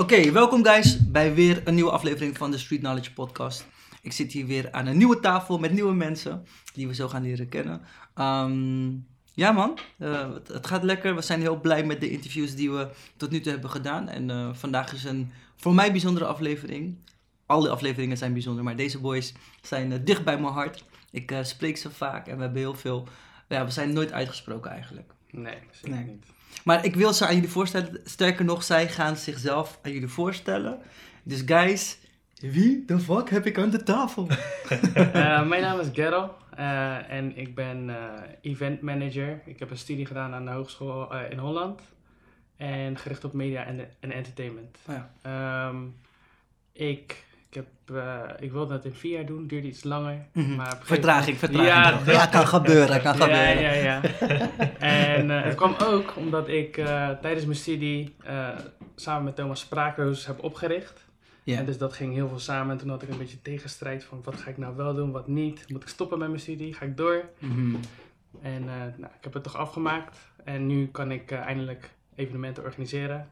Oké, welkom guys bij weer een nieuwe aflevering van de Street Knowledge Podcast. Ik zit hier weer aan een nieuwe tafel met nieuwe mensen die we zo gaan leren kennen. Ehm, ja man, eh, het, het gaat lekker. We zijn heel blij met de interviews die we tot nu toe hebben gedaan. En eh, vandaag is een voor mij bijzondere aflevering. Alle afleveringen zijn bijzonder, maar deze boys zijn eh, dicht bij mijn hart. Ik spreek ze vaak en we hebben heel veel... Ja, we zijn nooit uitgesproken eigenlijk. Nee, zeker Nee. niet. Maar ik wil ze aan jullie voorstellen. Sterker nog, zij gaan zichzelf aan jullie voorstellen. Dus guys, wie de fuck heb ik aan de tafel? Eh, mijn naam is Gerald eh, en ik ben eh, event manager. Ik heb een studie gedaan aan de hogeschool eh, in Holland en gericht op media en, en entertainment. Oh ja. Ehm, ik, ik, heb, eh, ik wilde dat in vier jaar doen, duurde iets langer. Mhm. Maar op Vertraging, moment- vertraging. Ja, Ja, ja, kan gebeuren, kan ja, gebeuren. ja, ja. en eh, het kwam ook omdat ik eh, tijdens mijn studie samen met Thomas Spraakroos heb opgericht. Ja. En dus dat ging heel veel samen. En toen had ik een beetje tegenstrijd van wat ga ik nou wel doen, wat niet. Moet ik stoppen met mijn studie? Ga ik door? Mhm. En nou, ik heb het toch afgemaakt. En nu kan ik eindelijk evenementen organiseren.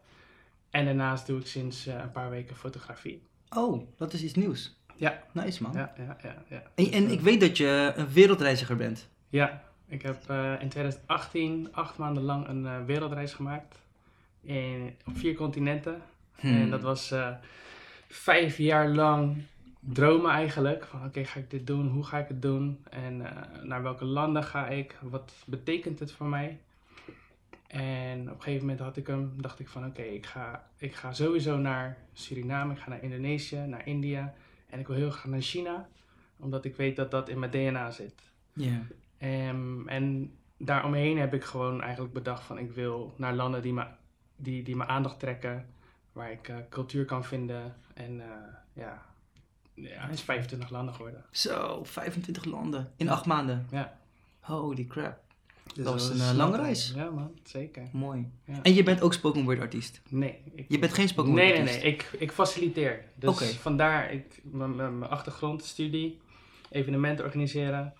En daarnaast doe ik sinds een paar weken fotografie. Oh, dat is iets nieuws. Ja. Nice man. Ja, ja, ja. ja. En, Dus, en eh, ik weet dat je een wereldreiziger bent. Ja, ik heb eh, in 2018 acht maanden lang een eh, wereldreis gemaakt. In, op vier continenten. Hmm. En dat was vijf jaar lang dromen eigenlijk. Van oké, ga ik dit doen? Hoe ga ik het doen? En naar welke landen ga ik? Wat betekent het voor mij? En op een gegeven moment had ik hem, dacht ik van oké, ik, ga, ik ga sowieso naar Suriname, ik ga naar Indonesië, naar India. En ik wil heel graag naar China, omdat ik weet dat dat in mijn DNA zit. Ja. Ehm, en daaromheen heb ik gewoon eigenlijk bedacht van ik wil naar landen die me, die, die mijn aandacht trekken, waar ik eh, cultuur kan vinden. En eh, ja, ja, het is 25 landen geworden. Zo, 25 landen in acht maanden. Ja. Holy crap. Dus Dat was een, eh, snel lange reis. Ja man, zeker. Mooi. Ja. En je bent ook spoken word artiest. Nee. Ik, Je bent geen spoken word Nee, nee, artiest. nee. Ik, ik faciliteer. Dus Oké. vandaar ik, mijn- achtergrond, studie, evenementen organiseren.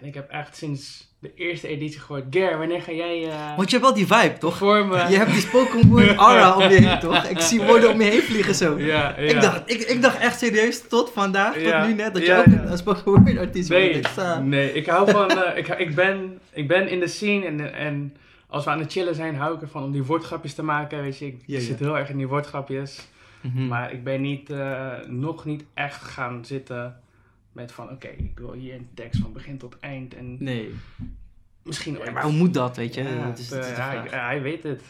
En ik heb echt sinds de eerste editie gehoord, Ger, wanneer ga jij eh Want je hebt wel die vibe, toch? vormen? Je hebt die spoken word aura om je heen, toch? Ik zie woorden om je heen vliegen zo. Ja, ja. Ik, dacht, ik, ik dacht echt serieus tot vandaag, tot nu net, dat je ook een spoken word artiest Nee, bent. Uh, nee, ik hou van. eh, ik, ik, ben, ik ben in de scene en, en als we aan het chillen zijn, hou ik ervan om die woordgrapjes te maken. Weet je, ik zit heel erg in die woordgrapjes. mhm. Maar ik ben niet, eh, nog niet echt gaan zitten met van: oké, ik wil hier een tekst van begin tot eind. En Nee. misschien Ja, maar hoe moet dat, weet je? Ja, dat is, dat is de hij, vraag. ja, hij weet het.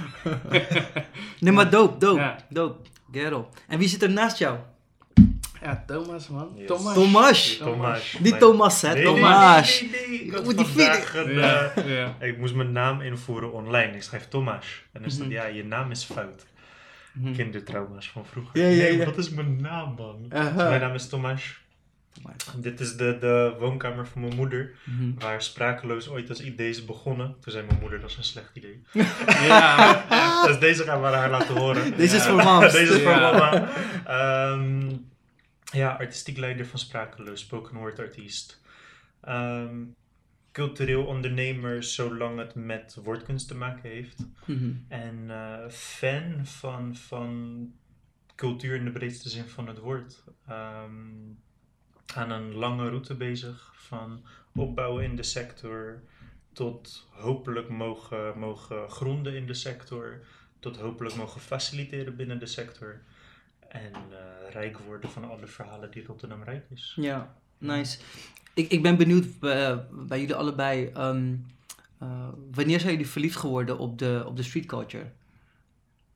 nee, maar dope, dope, Ja. dope. Gerald. En wie zit er naast jou? Ja, Thomas, man. Yes. Thomas. Thomas. Thomas. Niet Thomas, hè? Nee, Thomas. Nee, nee, nee. Ik Moet die Ja, eh, ja. Ik moest mijn naam invoeren online. Ik schrijf Thomas. En dan staat, Mhm. ja, je naam is fout. Mhm. Kindertrauma's van vroeger. Ja, ja, Nee, ja. wat is mijn naam, man? Dus mijn naam is Thomas. Dit is de, de woonkamer van mijn moeder. Mhm. Waar sprakeloos ooit als idee is begonnen. Toen zei mijn moeder, dat is een slecht idee. Ja. dus deze gaan we haar laten horen. Deze is voor mams. Deze is voor Ja. mama. Ehm, ja, artistiek leider van Sprakeloos, spoken word artiest. Ehm, cultureel ondernemer zolang het met woordkunst te maken heeft. Mhm. En eh, fan van, van cultuur in de breedste zin van het woord. Ehm, aan een lange route bezig van opbouwen in de sector tot hopelijk mogen, mogen gronden in de sector, tot hopelijk mogen faciliteren binnen de sector. En eh, rijk worden van alle verhalen die Rotterdam rijk is. Ja, nice. Ik, ik ben benieuwd eh, bij jullie allebei. ehm, eh, wanneer zijn jullie verliefd geworden op de, op de street culture?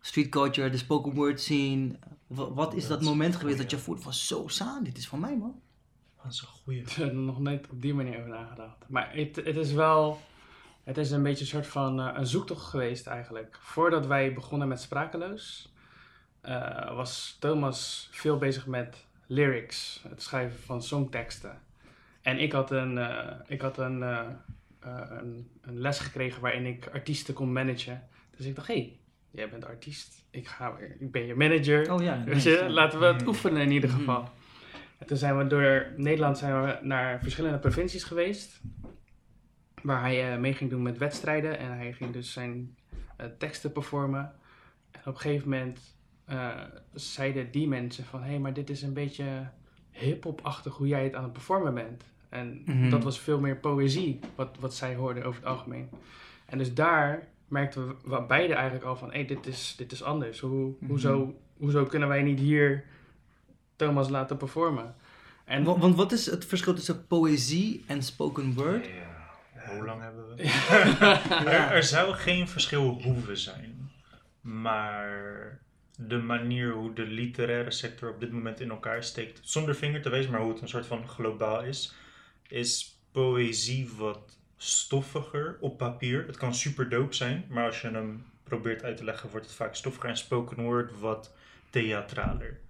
Street culture, de spoken word scene. Wa- wat is dat moment geweest dat je voelt van zo saan, dit is van mij man. Dat is een goeie. Ik heb er nog nooit op die manier over nagedacht. Maar het, het is wel. Het is een beetje een soort van eh, een zoektocht geweest eigenlijk. Voordat wij begonnen met Sprakeloos, was Thomas veel bezig met lyrics, het schrijven van songteksten. En ik had een, eh, ik had een, eh, eh, een, een les gekregen waarin ik artiesten kon managen. Dus ik dacht, hé, hey, jij bent artiest. Ik, ga, ik ben je manager. Oh ja, Weet nice, je, ja. laten we het Mhm. oefenen in ieder Mhm. geval. En toen zijn we door Nederland zijn we naar verschillende provincies geweest. Waar hij mee ging doen met wedstrijden. En hij ging dus zijn teksten performen. En op een gegeven moment zeiden die mensen van... Hé, hey, maar dit is een beetje hip-hop-achtig hoe jij het aan het performen bent. En Mhm. dat was veel meer poëzie, wat, wat zij hoorden over het algemeen. En dus daar merkten we beide eigenlijk al van... Hé, hey, dit, is, dit is anders. Hoe, Mhm. hoezo, hoezo kunnen wij niet hier Thomas laten performen? En Wa- Want wat is het verschil tussen poëzie en spoken word? Ja, hoe lang hebben we? er, er zou geen verschil hoeven zijn. Maar de manier hoe de literaire sector op dit moment in elkaar steekt, zonder vinger te wijzen, maar hoe het een soort van globaal is, is poëzie wat stoffiger op papier. Het kan super dope zijn, maar als je hem probeert uit te leggen, wordt het vaak stoffiger en spoken word wat theatraler.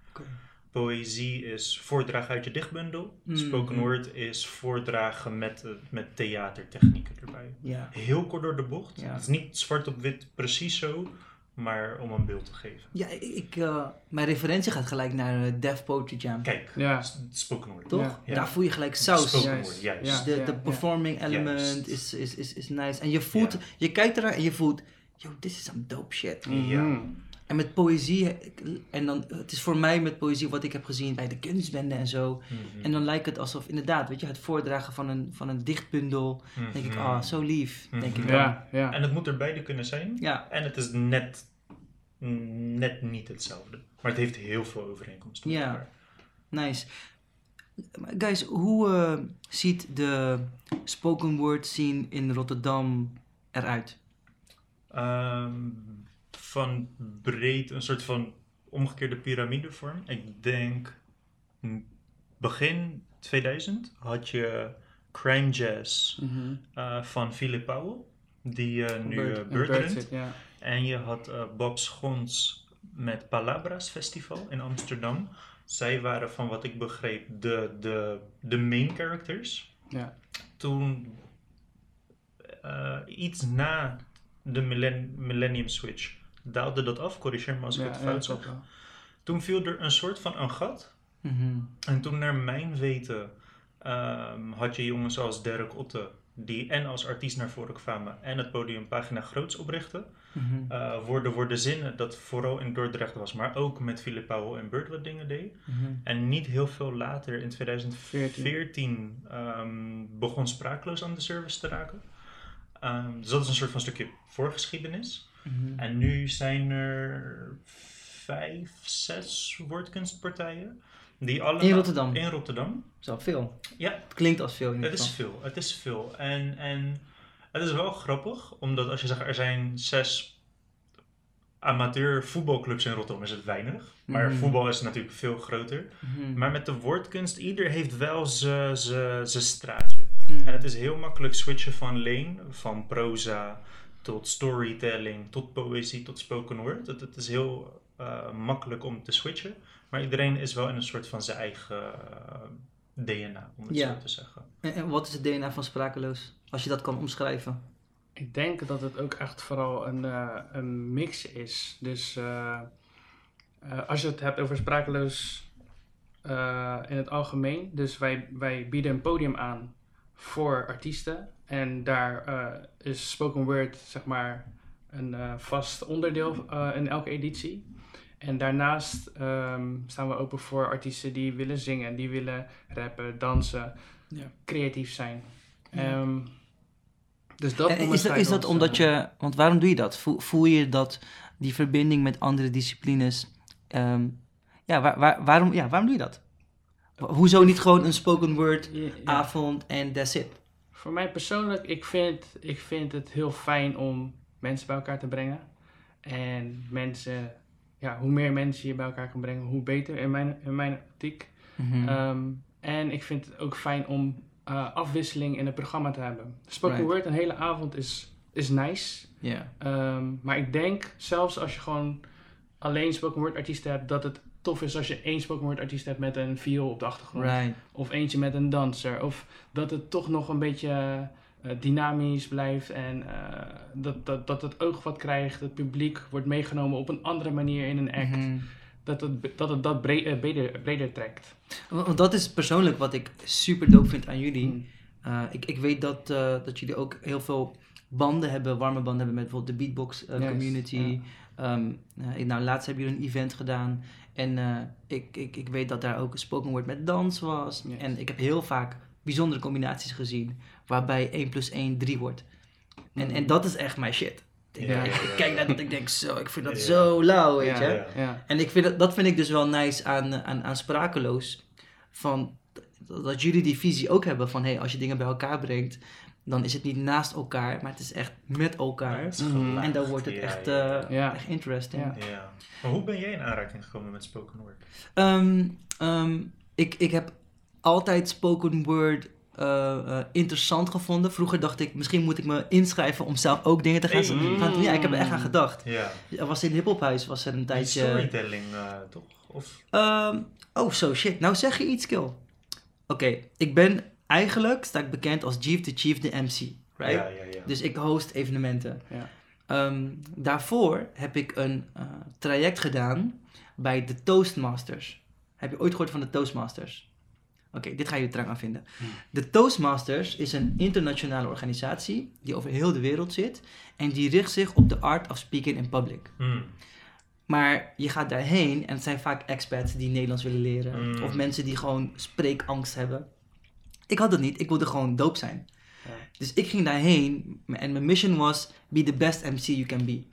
Poëzie is voordragen uit je dichtbundel. Mhm. Spoken word is voordragen met, eh, met theatertechnieken erbij. Ja. Heel kort door de bocht. Ja. Het is niet zwart op wit precies zo, maar om een beeld te geven. Ja, ik, eh, mijn referentie gaat gelijk naar de Def Poetry Jam. Kijk, Ja. spoken word. Toch? Ja. Ja. Daar voel je gelijk saus. Spoken Juist. word, juist. Ja. Dus de, de performing element is, is, is, is nice. En je voelt, Ja. je kijkt ernaar en je voelt, yo, this is some dope shit. Ja. Mhm. En met poëzie, en dan, het is voor mij met poëzie wat ik heb gezien bij de kunstbende en zo. Mhm. En dan lijkt het alsof, inderdaad, weet je, het voordragen van een, van een dichtbundel. denk ik, Mhm. ah, zo lief, denk ik Mhm. dan. Ja, ja. En het moet er beide kunnen zijn. Ja, En het is net, net niet hetzelfde. Maar het heeft heel veel overeenkomsten Ja. elkaar. nice. Guys, hoe eh, ziet de spoken word scene in Rotterdam eruit? Ehm, van breed een soort van omgekeerde piramidevorm. Ik denk begin 2000 had je Crime Jazz Mhm. eh, van Philip Powell, die eh, nu Bird- eh, En Bird je had eh, Bob Schons met Palabras Festival in Amsterdam. Zij waren van wat ik begreep de, de, de main characters. Ja. Toen iets na de millen- Millennium Switch daalde dat af. Corrigeer me als ik Ja, het fout wel. Toen viel er een soort van een gat. Mhm. En toen naar mijn weten ehm, had je jongens als Derek Otte, die en als artiest naar voren kwamen en het podium Pagina Groots oprichten. Mhm. Eh woorden worden zinnen, dat vooral in Dordrecht was, maar ook met Philip Powell en Bird wat dingen deed. Mhm. En niet heel veel later, in 2014, ehm, begon Spraakloos aan de service te raken. Ehm, dus dat is een soort van stukje voorgeschiedenis. Mhm. En nu zijn er vijf, zes woordkunstpartijen. Die allemaal, In Rotterdam? In Rotterdam. Wel veel. Ja, Het klinkt als veel in ieder het is veel. Het is veel. En, en het is wel grappig, omdat als je zegt er zijn zes amateur voetbalclubs in Rotterdam, is het weinig. Maar Mhm. voetbal is natuurlijk veel groter. Mhm. Maar met de woordkunst, ieder heeft wel zijn straatje. En het is heel makkelijk switchen van lane, van proza tot storytelling, tot poëzie, tot spoken word. Het, het is heel eh, makkelijk om te switchen. Maar iedereen is wel in een soort van zijn eigen eh, DNA, om het Ja. zo te zeggen. En, en wat is het DNA van Sprakeloos? Als je dat kan omschrijven. Ik denk dat het ook echt vooral een, eh, een mix is. Dus eh, eh, als je het hebt over sprakeloos eh, in het algemeen. Dus wij, wij bieden een podium aan voor artiesten. En daar eh, is spoken word zeg maar een eh, vast onderdeel eh, in elke editie. En daarnaast ehm, staan we open voor artiesten die willen zingen, die willen rappen, dansen, Ja. creatief zijn. Ja. Ehm, dus dat En is, dat, is dat ons, omdat je... Want waarom doe je dat? Voel, voel je dat die verbinding met andere disciplines... ehm, ja, waar, waar- waarom, ja, waarom doe je dat? Ho- Hoezo niet gewoon een spoken word ja. avond en that's it? Voor mij persoonlijk, ik vind, ik vind het heel fijn om mensen bij elkaar te brengen. En mensen, ja, hoe meer mensen je bij elkaar kan brengen, hoe beter in mijn, in mijn optiek. Mhm. Ehm, en ik vind het ook fijn om eh, afwisseling in het programma te hebben. Spoken Right. word een hele avond is, is nice. Ja. Ehm, maar ik denk, zelfs als je gewoon alleen spoken word artiesten hebt, dat het tof is als je één spoken word artiest hebt met een viool op de achtergrond. Right. Of eentje met een danser. Of dat het toch nog een beetje eh, dynamisch blijft. En eh, dat, dat, dat het oog wat krijgt. Het publiek wordt meegenomen op een andere manier in een act. Mhm. Dat het dat, het dat eh, breder, breder trekt. Want dat is persoonlijk wat ik super dope vind aan jullie. Mm. Ik, ik weet dat, dat jullie ook heel veel banden hebben, warme banden hebben met bijvoorbeeld de beatbox uh, Yes, community. Ehm, eh, ik- nou, laatst hebben jullie een event gedaan. En eh, ik, ik, ik weet dat daar ook een spoken word met dans was. Yes. En ik heb heel vaak bijzondere combinaties gezien. Waarbij 1 plus 1 3 wordt. En, en dat is echt mijn shit. Ik, Ja, ik- ja, ik ja. kijk naar dat ik denk zo, ik vind dat Ja. zo lauw, weet Ja. je. Ja. Ja. En ik vind dat, dat vind ik dus wel nice aan, aan, aan Sprakeloos. Van, dat dat jullie die visie ook hebben van, hey, als je dingen bij elkaar brengt, dan is het niet naast elkaar, maar het is echt met elkaar. Mhm. En dan wordt het Ja, echt, ja, eh, Ja. echt interesting. Ja. Ja. Maar hoe ben jij in aanraking gekomen met spoken word? Ehm, ehm, ik, ik heb altijd spoken word eh, eh, interessant gevonden. Vroeger dacht ik, misschien moet ik me inschrijven om zelf ook dingen te gaan, Hey. doen. Ja, ik heb er echt aan gedacht. Ja. Er was in Hiphophuis was er een tijdje... storytelling, eh, toch? Of... Ehm, oh, zo shit. Nou zeg je iets, Kill. Oké, ik ben eigenlijk, sta ik bekend als Chief the Chief the MC. Right? Ja, ja, ja. Dus ik host evenementen. Ja. Ehm, daarvoor heb ik een eh, traject gedaan bij de Toastmasters. Heb je ooit gehoord van de Toastmasters? Oké, dit ga je er aan vinden. Hmm. De Toastmasters is een internationale organisatie die over heel de wereld zit. En die richt zich op de art of speaking in public. Hmm. Maar je gaat daarheen en het zijn vaak expats die Nederlands willen leren. Mm. Of mensen die gewoon spreekangst hebben. Ik had dat niet, ik wilde gewoon dope zijn. Ja. Dus ik ging daarheen en mijn mission was: be the best MC you can be.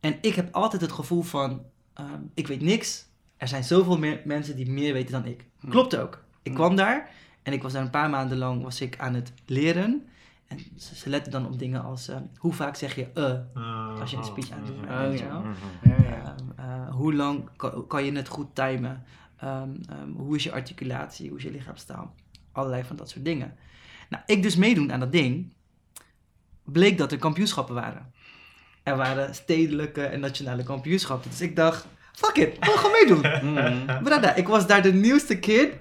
En ik heb altijd het gevoel van: ehm, ik weet niks. Er zijn zoveel meer mensen die meer weten dan ik. Hm. Klopt ook. Ik Hm. kwam daar en ik was daar een paar maanden lang was ik aan het leren. En ze, ze letten dan op dingen als: ehm, hoe vaak zeg je eh Uh, als je een speech aan het doen bent. Weet je ja. wel? Ja, ja. Ehm, eh, hoe lang kan, kan je het goed timen? Hoe is je articulatie? Hoe is je lichaamstaal? Allerlei van dat soort dingen. Nou, ik dus meedoen aan dat ding. Bleek dat er kampioenschappen waren. Er waren stedelijke en nationale kampioenschappen. Dus ik dacht, fuck it, ik wil gewoon meedoen. Brada, ik was daar de nieuwste kid.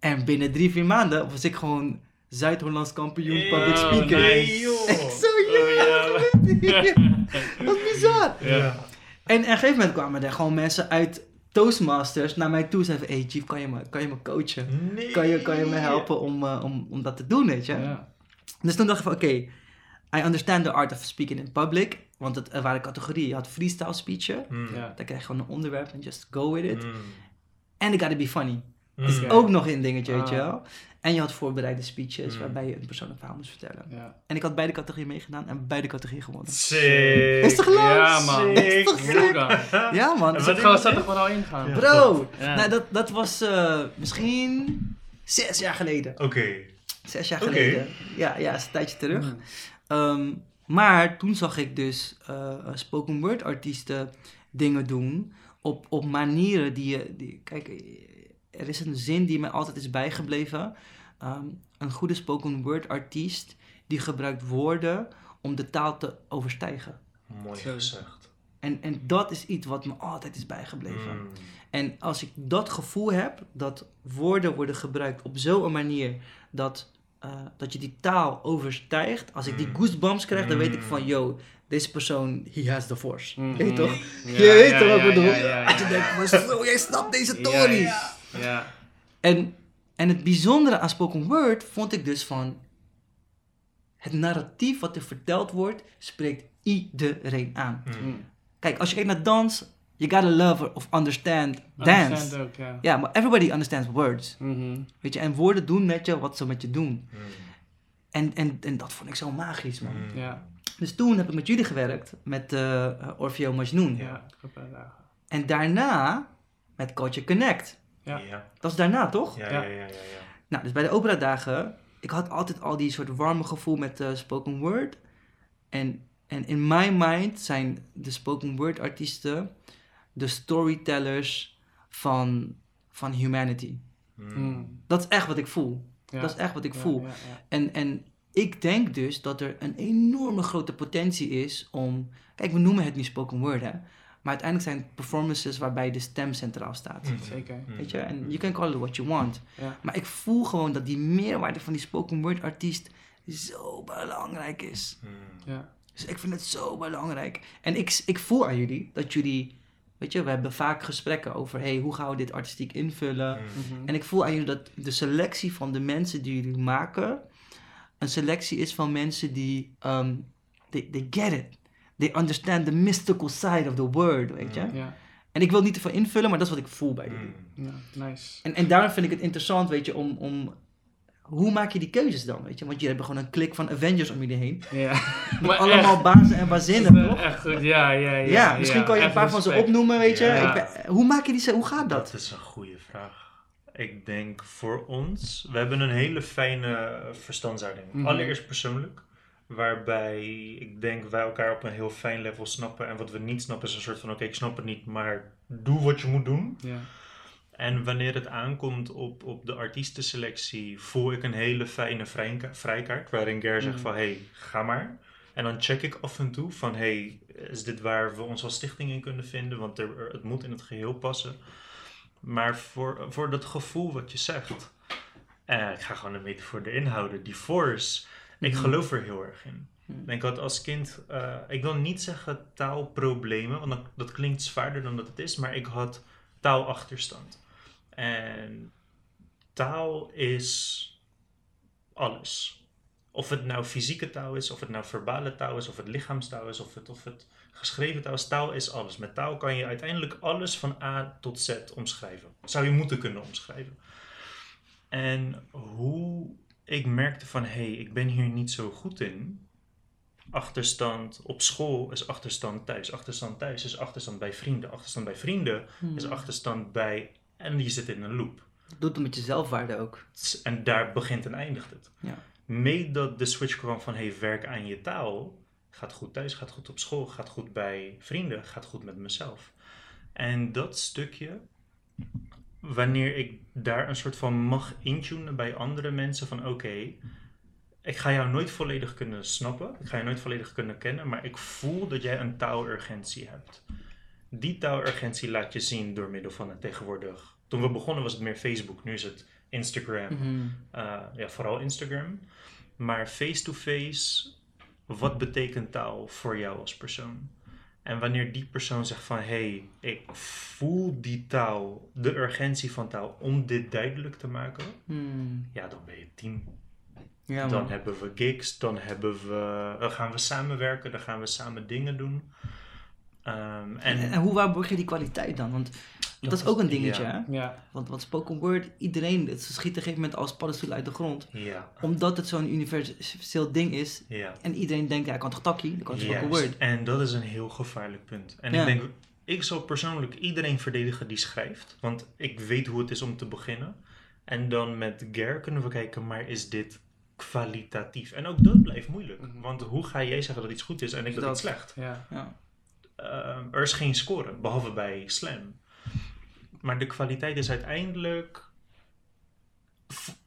En binnen drie, vier maanden was ik gewoon Zuid-Hollands kampioen public Oh, speaker. joh. Echt zo, Oh, ja. ja. Dat is bizar. En op een gegeven moment kwamen er gewoon mensen uit Toastmasters naar mij toe. Zeiden van, hey Chief, kan je me, kan je me coachen? Nee. Kan je, kan je me helpen om, eh, om, om dat te doen, weet je? Ja. Dus toen dacht ik van, oké, I understand the art of speaking in public. Want het, er waren categorieën. Je had freestyle speechen. Hmm. Ja. Dan krijg je gewoon een onderwerp en just go with it. En it gotta be funny. Hmm. Is ook nog een dingetje, weet je Ah. wel. En je had voorbereide speeches Mm. waarbij je een persoonlijk verhaal moest vertellen. Ja. En ik had beide categorieën meegedaan en beide categorieën gewonnen. Sick. Is toch leuk? Ja, man. Sick. toch dan? Ja man, En wat is er gewoon al ingaan. Ja. Bro, Ja. nou, dat, dat was eh, misschien zes jaar geleden. Oké. Zes jaar geleden. Ja, ja, is een tijdje terug. Ehm, maar toen zag ik dus eh, spoken word artiesten dingen doen op, op manieren die je... Die, kijk, er is een zin die mij altijd is bijgebleven. Ehm, een goede spoken word artiest die gebruikt woorden om de taal te overstijgen. Mooi gezegd. En, en dat is iets wat me altijd is bijgebleven. Hmm. En als ik dat gevoel heb, dat woorden worden gebruikt op zo'n manier dat, eh, dat je die taal overstijgt. Als ik die Mm. goosebumps krijg, dan weet ik Mm. van, yo, deze persoon, he has the force. Weet je toch? Ja, je weet ja, toch wat ik ja, bedoel? ja, ja, Dat je denkt, maar zo, jij snapt deze Ja, stories. ja. Ja. En, en het bijzondere aan spoken word vond ik dus van... Het narratief wat er verteld wordt, spreekt iedereen aan. Hmm. Mhm. Kijk, als je kijkt naar dans, you gotta love or understand dance. Understand ook, ja. Ja, maar everybody understands words. Mhm. Weet je, en woorden doen met je wat ze met je doen. Hmm. En, en, en dat vond ik zo magisch, man. Hmm. Ja. Dus toen heb ik met jullie gewerkt, met eh Orfeo Majnoon. Ja. En daarna met Culture Connect. Ja. Dat is daarna, toch? Ja, Ja. ja, ja, ja, ja. Nou, dus bij de operadagen, ik had altijd al die soort warme gevoel met eh, spoken word. En, en in my mind zijn de spoken word artiesten de storytellers van, van humanity. Hmm. Mhm. Dat is echt wat ik voel. Ja. Dat is echt wat ik Ja, voel. ja, ja. En, en ik denk dus dat er een enorme grote potentie is om. Kijk, we noemen het nu spoken word, hè. Maar uiteindelijk zijn het performances waarbij de stem centraal staat. Hmm. Zeker. Hmm. Weet je, en you can call it what you want. Ja. Maar ik voel gewoon dat die meerwaarde van die spoken word artiest zo belangrijk is. Ja. Dus ik vind het zo belangrijk. En ik, ik voel aan jullie dat jullie. Weet je, we hebben vaak gesprekken over: hey, hoe gaan we dit artistiek invullen? Mhm. En ik voel aan jullie dat de selectie van de mensen die jullie maken, een selectie is van mensen die, um, they, they get it. They understand the mystical side of the word, weet je. Mm. Ja, En ik wil niet te veel invullen, maar dat is wat ik voel bij jullie. Mm. ja, nice. En, en daarom vind ik het interessant, weet je, om, om... Hoe maak je die keuzes dan, weet je? Want je hebt gewoon een klik van Avengers om je heen. Ja, Met maar allemaal echt, bazen en wazinnen, eh, toch? Echt goed, ja, ja, ja. Ja, misschien kan je een paar van ze opnoemen, weet je. Ja. Ik hoe maak je die... Hoe gaat dat? Dat is een goede vraag. Ik denk voor ons, we hebben een hele fijne verstandsuiting. Mhm. Allereerst persoonlijk, waarbij ik denk wij elkaar op een heel fijn level snappen. En wat we niet snappen is een soort van: oké, ik snap het niet, maar doe wat je moet doen. Ja, En wanneer het aankomt op, op de artiestenselectie, voel ik een hele fijne vrijka- vrijkaart. Waarin Ger zegt Mhm. van, hey, ga maar. En dan check ik af en toe van, hey, is dit waar we ons als stichting in kunnen vinden? Want er, er- het moet in het geheel passen. Maar voor, voor dat gevoel wat je zegt, eh, ik ga gewoon een beetje voor de inhouden. Die force, ik Mhm. geloof er heel erg in. Ik had als kind, eh, ik wil niet zeggen taalproblemen, want dat, dat klinkt zwaarder dan dat het is, maar ik had taalachterstand. En taal is alles. Of het nou fysieke taal is, of het nou verbale taal is, of het lichaamstaal is, of het, of het geschreven taal is. Taal is alles. Met taal kan je uiteindelijk alles van A tot Z omschrijven. Zou je moeten kunnen omschrijven. En hoe ik merkte van, hé, hey, ik ben hier niet zo goed in. Achterstand op school is achterstand thuis. Achterstand thuis is achterstand bij vrienden. Achterstand bij vrienden is Hmm. achterstand bij... En je zit in een loop. Doet het met je zelfwaarde ook. En daar begint en eindigt het. Ja. Mee dat de switch kwam van hey, werk aan je taal. Gaat goed thuis, gaat goed op school, gaat goed bij vrienden, gaat goed met mezelf. En dat stukje, wanneer ik daar een soort van mag intunen bij andere mensen van oké, ik ga jou nooit volledig kunnen snappen, ik ga je nooit volledig kunnen kennen, maar ik voel dat jij een taalurgentie hebt. Die taalurgentie laat je zien door middel van het tegenwoordig. Toen we begonnen was het meer Facebook, nu is het Instagram. Mhm. Uh, ja, vooral Instagram. Maar face-to-face, wat betekent taal voor jou als persoon? En wanneer die persoon zegt van, hé, hey, ik voel die taal, de urgentie van taal, om dit duidelijk te maken, Hmm. ja, dan ben je team. Ja, dan hebben we gigs, dan, hebben we, dan gaan we samenwerken, dan gaan we samen dingen doen. Ehm, En, en en hoe waarborg je die kwaliteit dan? Want dat, is ook een dingetje, ja. hè? ja, Want, want spoken word, iedereen, het schiet op een gegeven moment als paddenstoel uit de grond. Ja, Omdat het zo'n universeel ding is. ja. En iedereen denkt, ja, ik kan toch takkie? Ik kan spoken word. En dat is een heel gevaarlijk punt. En Ja. ik denk, ik zal persoonlijk iedereen verdedigen die schrijft. Want ik weet hoe het is om te beginnen. En dan met Ger kunnen we kijken, maar is dit kwalitatief? En ook dat blijft moeilijk. Mhm. Want hoe ga jij zeggen dat iets goed is en ik dat, Dat. iets slecht? ja. Ja. Ehm, er is geen score, behalve bij Slam. Maar de kwaliteit is uiteindelijk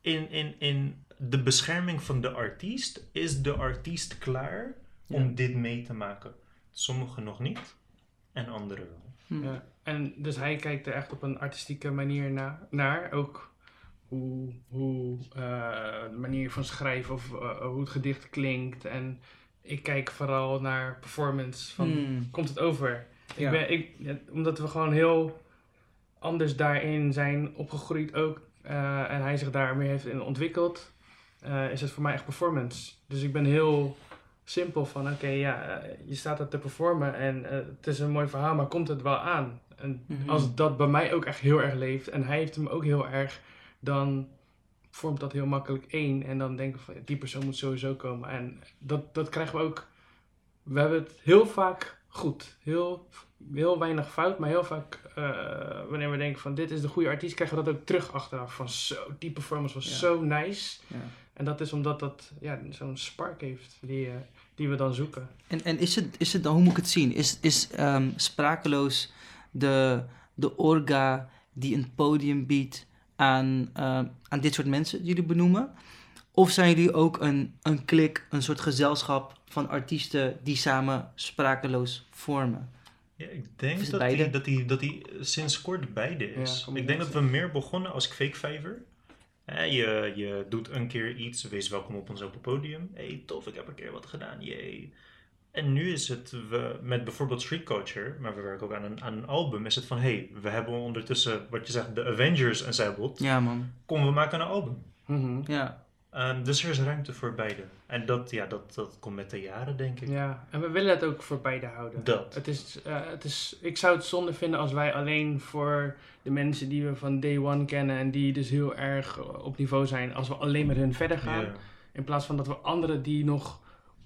in, in, in de bescherming van de artiest. Is de artiest klaar om Ja. dit mee te maken? Sommigen nog niet en anderen wel. Hm. Ja, en dus hij kijkt er echt op een artistieke manier na, naar. Ook hoe, hoe eh, de manier van schrijven of eh, hoe het gedicht klinkt. En ik kijk vooral naar performance. Van, Hmm. Komt het over? Ja. Ik ben, ik, omdat we gewoon heel anders daarin zijn opgegroeid ook. eh, en hij zich daar meer heeft in ontwikkeld. eh, is het voor mij echt performance. Dus ik ben heel simpel van, oké, ja, eh, je staat er te performen en het is een mooi verhaal, maar komt het wel aan? En Mhm. als dat bij mij ook echt heel erg leeft en hij heeft hem ook heel erg, dan vormt dat heel makkelijk één. En dan denken we van, die persoon moet sowieso komen. En dat, dat krijgen we ook, we hebben het heel vaak goed. Heel, heel weinig fout, maar heel vaak eh, wanneer we denken van, dit is de goede artiest, krijgen we dat ook terug achteraf. Van zo, die performance was Ja. zo nice. Ja. En dat is omdat dat ja, zo'n spark heeft die, eh, die we dan zoeken. En, en is, het, is het dan, hoe moet ik het zien? Is, is ehm, sprakeloos de, de orga die een podium biedt aan, ehm, aan dit soort mensen die jullie benoemen? Of zijn jullie ook een, een klik, een soort gezelschap van artiesten die samen sprakeloos vormen? Ja, ik denk dat hij dat die, dat die sinds kort beide Ja, is. ik denk dat we meer begonnen als fake fiver. Hè, je, je doet een keer iets, wees welkom op ons open podium. hey, tof, ik heb een keer wat gedaan, jee. En nu is het, we, met bijvoorbeeld Street Culture, maar we werken ook aan een, aan een album, is het van, hey, we hebben ondertussen, wat je zegt, de Avengers ensembled. Ja, man. Kom, we maken een album. Ja. Ehm, dus er is ruimte voor beide. En dat, ja, dat, dat komt met de jaren, denk ik. Ja, en we willen het ook voor beide houden. Dat. Het is, eh, het is, ik zou het zonde vinden als wij alleen voor de mensen die we van day one kennen en die dus heel erg op niveau zijn, als we alleen met hun verder gaan. In plaats van dat we anderen die nog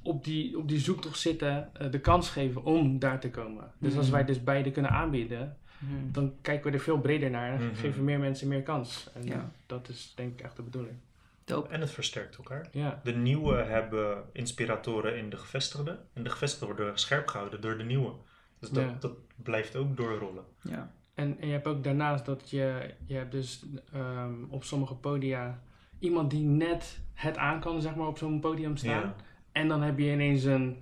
op die, op die zoektocht zitten, eh, de kans geven om daar te komen. Dus als Mhm. wij dus beide kunnen aanbieden, Mhm. dan kijken we er veel breder naar en Mhm. geven meer mensen meer kans. En Ja. dat is denk ik echt de bedoeling. Dope. En het versterkt elkaar. Ja, De nieuwe hebben inspiratoren in de gevestigde. En de gevestigde worden scherp gehouden door de nieuwe. Dus dat, Ja. dat blijft ook doorrollen. Ja. En, en je hebt ook daarnaast dat je, je hebt dus ehm, op sommige podia iemand die net het aan kan, zeg maar, op zo'n podium staan. Ja. En dan heb je ineens een,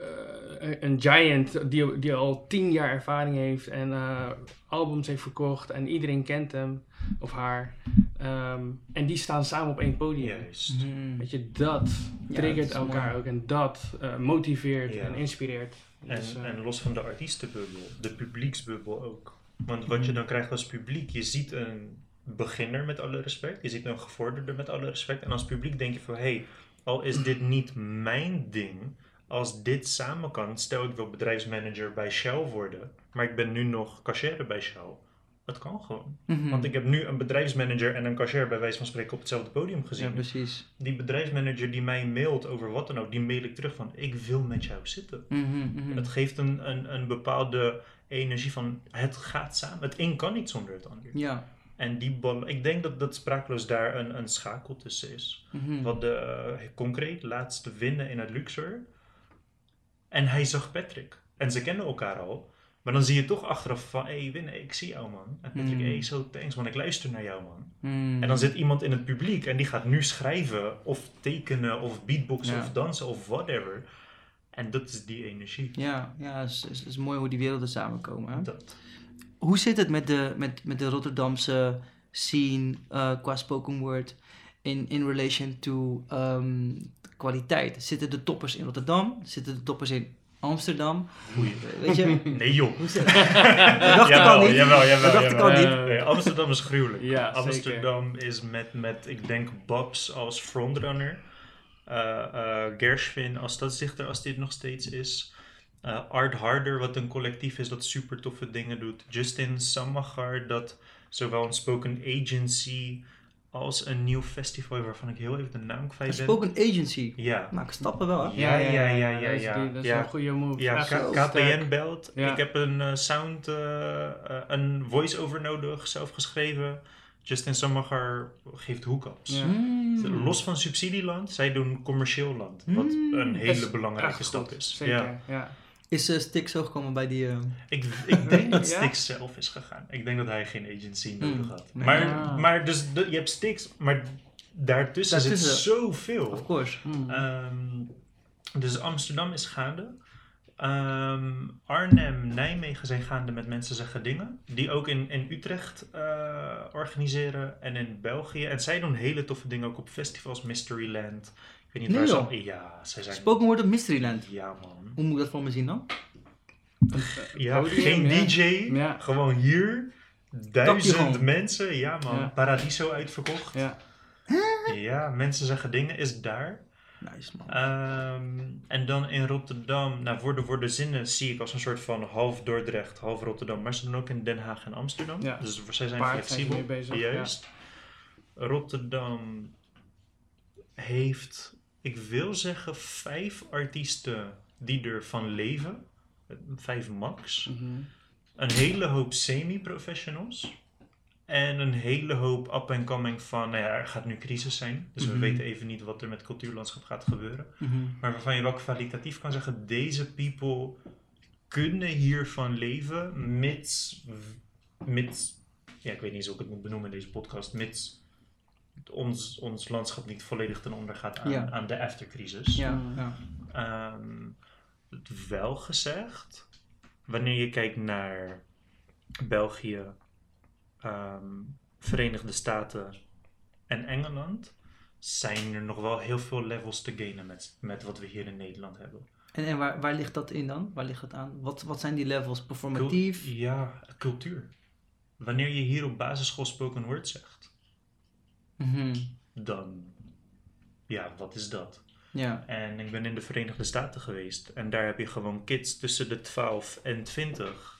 eh, een giant die, die al tien jaar ervaring heeft en eh, albums heeft verkocht en iedereen kent hem of haar. Ehm, en die staan samen op één podium. Juist. Mhm. Weet je, dat triggert elkaar mooi. ook en dat eh, motiveert Ja. en inspireert. En, Dus, en los van de artiestenbubbel, de publieksbubbel ook. Want wat je dan krijgt als publiek, je ziet een beginner met alle respect, je ziet een gevorderde met alle respect. En als publiek denk je van, hé, hey, al is dit niet mijn ding, als dit samen kan, stel ik wil bedrijfsmanager bij Shell worden, maar ik ben nu nog cashier bij Shell. Dat kan gewoon. Mhm. Want ik heb nu een bedrijfsmanager en een cashier bij wijze van spreken op hetzelfde podium gezien. Ja, precies. Die bedrijfsmanager die mij mailt over wat dan ook, die mail ik terug van, ik wil met jou zitten. Mhm, mhm. Het geeft een, een, een bepaalde energie van het gaat samen. Het een kan niet zonder het ander. Ja. En die ik denk dat, dat sprakeloos daar een, een schakel tussen is. Mhm. Wat de eh, concreet laatste winnen in het Luxor. En hij zag Patrick. En ze kennen elkaar al. Maar dan zie je toch achteraf van, hé hey, winnen, ik zie jou man. En Patrick, Mm. hé, hey, zo thanks man, ik luister naar jou man. Mhm. En dan zit iemand in het publiek en die gaat nu schrijven of tekenen of beatboxen Ja. of dansen of whatever. En dat is die energie. Ja, ja, het is, is, is mooi hoe die werelden samenkomen. Hè? Dat. Hoe zit het met de, met, met de Rotterdamse scene eh, qua spoken word in, in relation to ehm, kwaliteit? Zitten de toppers in Rotterdam? Zitten de toppers in Amsterdam? Goeie. Weet je? Nee joh. Hoe zit dat dacht ik al jawel, niet. jawel, jawel, Dat dacht ik jawel. al niet. Nee, Amsterdam is gruwelijk. Ja, zeker. Amsterdam is met, met, ik denk, Babs als frontrunner. eh eh Gershwin als stadsdichter, als dit nog steeds is. Eh, Art Harder, wat een collectief is dat super toffe dingen doet. Justin Samagar, dat zowel een spoken agency als een nieuw festival, waarvan ik heel even de naam kwijt ben. spoken agency. Ja, Maken stappen wel, hè? Ja, ja, ja, ja, Dat is, ja. die- dat is Ja. een goede move. Ja. KPN belt. Ja. Ik heb een eh, sound, eh, een voice-over nodig, zelf geschreven. Justin Samagar geeft hookups. Ja. Mm. Los van subsidieland, zij doen commercieel land. Wat Mm. een hele belangrijke stap is. Zeker, Ja. ja. Is uh, Stix zo gekomen bij die... eh, Ik, ik denk dat Ja? Stix zelf is gegaan. Ik denk dat hij geen agency nodig Mm. had. Nee. Maar, Ah. maar dus, de- je hebt Stix, maar daartussen, zit zoveel. of course. Hmm. Ehm, dus Amsterdam is gaande. Ehm, Arnhem, Nijmegen zijn gaande met Mensen Zeggen Dingen. Die ook in, in Utrecht eh, organiseren en in België. En zij doen hele toffe dingen ook op festivals, Mysteryland. Ik weet niet Nee, waar ze joh. al... Ja, zij zijn... Spoken word op Mysteryland. Ja man. Hoe moet ik dat voor me zien dan? Ja, Podium, geen ja. DJ. Ja. Gewoon hier. Duizend mensen. Ja man. Ja. Paradiso uitverkocht. Ja. Ja, Mensen Zeggen Dingen is daar. Nice, man. Ehm, en dan in Rotterdam, nou voor de, voor de zinnen zie ik als een soort van half Dordrecht, half Rotterdam. Maar ze doen ook in Den Haag en Amsterdam. Ja. Dus zij zijn Paard zijn flexibel. mee bezig, Juist. Rotterdam heeft, ik wil zeggen, vijf artiesten die ervan leven. Vijf max. Mhm. Een hele hoop semi-professionals. En een hele hoop up-and-coming van, nou ja, er gaat nu crisis zijn. Dus Mhm. we weten even niet wat er met cultuurlandschap gaat gebeuren. Mhm. Maar waarvan je wel kwalitatief kan zeggen, deze people kunnen hiervan leven, mits, mits ja, ik weet niet eens hoe ik het moet benoemen in deze podcast, mits ons, ons landschap niet volledig ten onder gaat aan, Ja. aan de aftercrisis. Ja, ja. Ehm, het wel gezegd, wanneer je kijkt naar België, ehm, Verenigde Staten en Engeland, zijn er nog wel heel veel levels te gainen met, met wat we hier in Nederland hebben. En, en waar, waar ligt dat in dan? Waar ligt dat aan? Wat, wat zijn die levels? Performatief? ja, cultuur. Wanneer je hier op basisschool spoken word zegt, Mhm. dan ja, wat is dat? Ja. En ik ben in de Verenigde Staten geweest. En daar heb je gewoon kids tussen de 12 en 20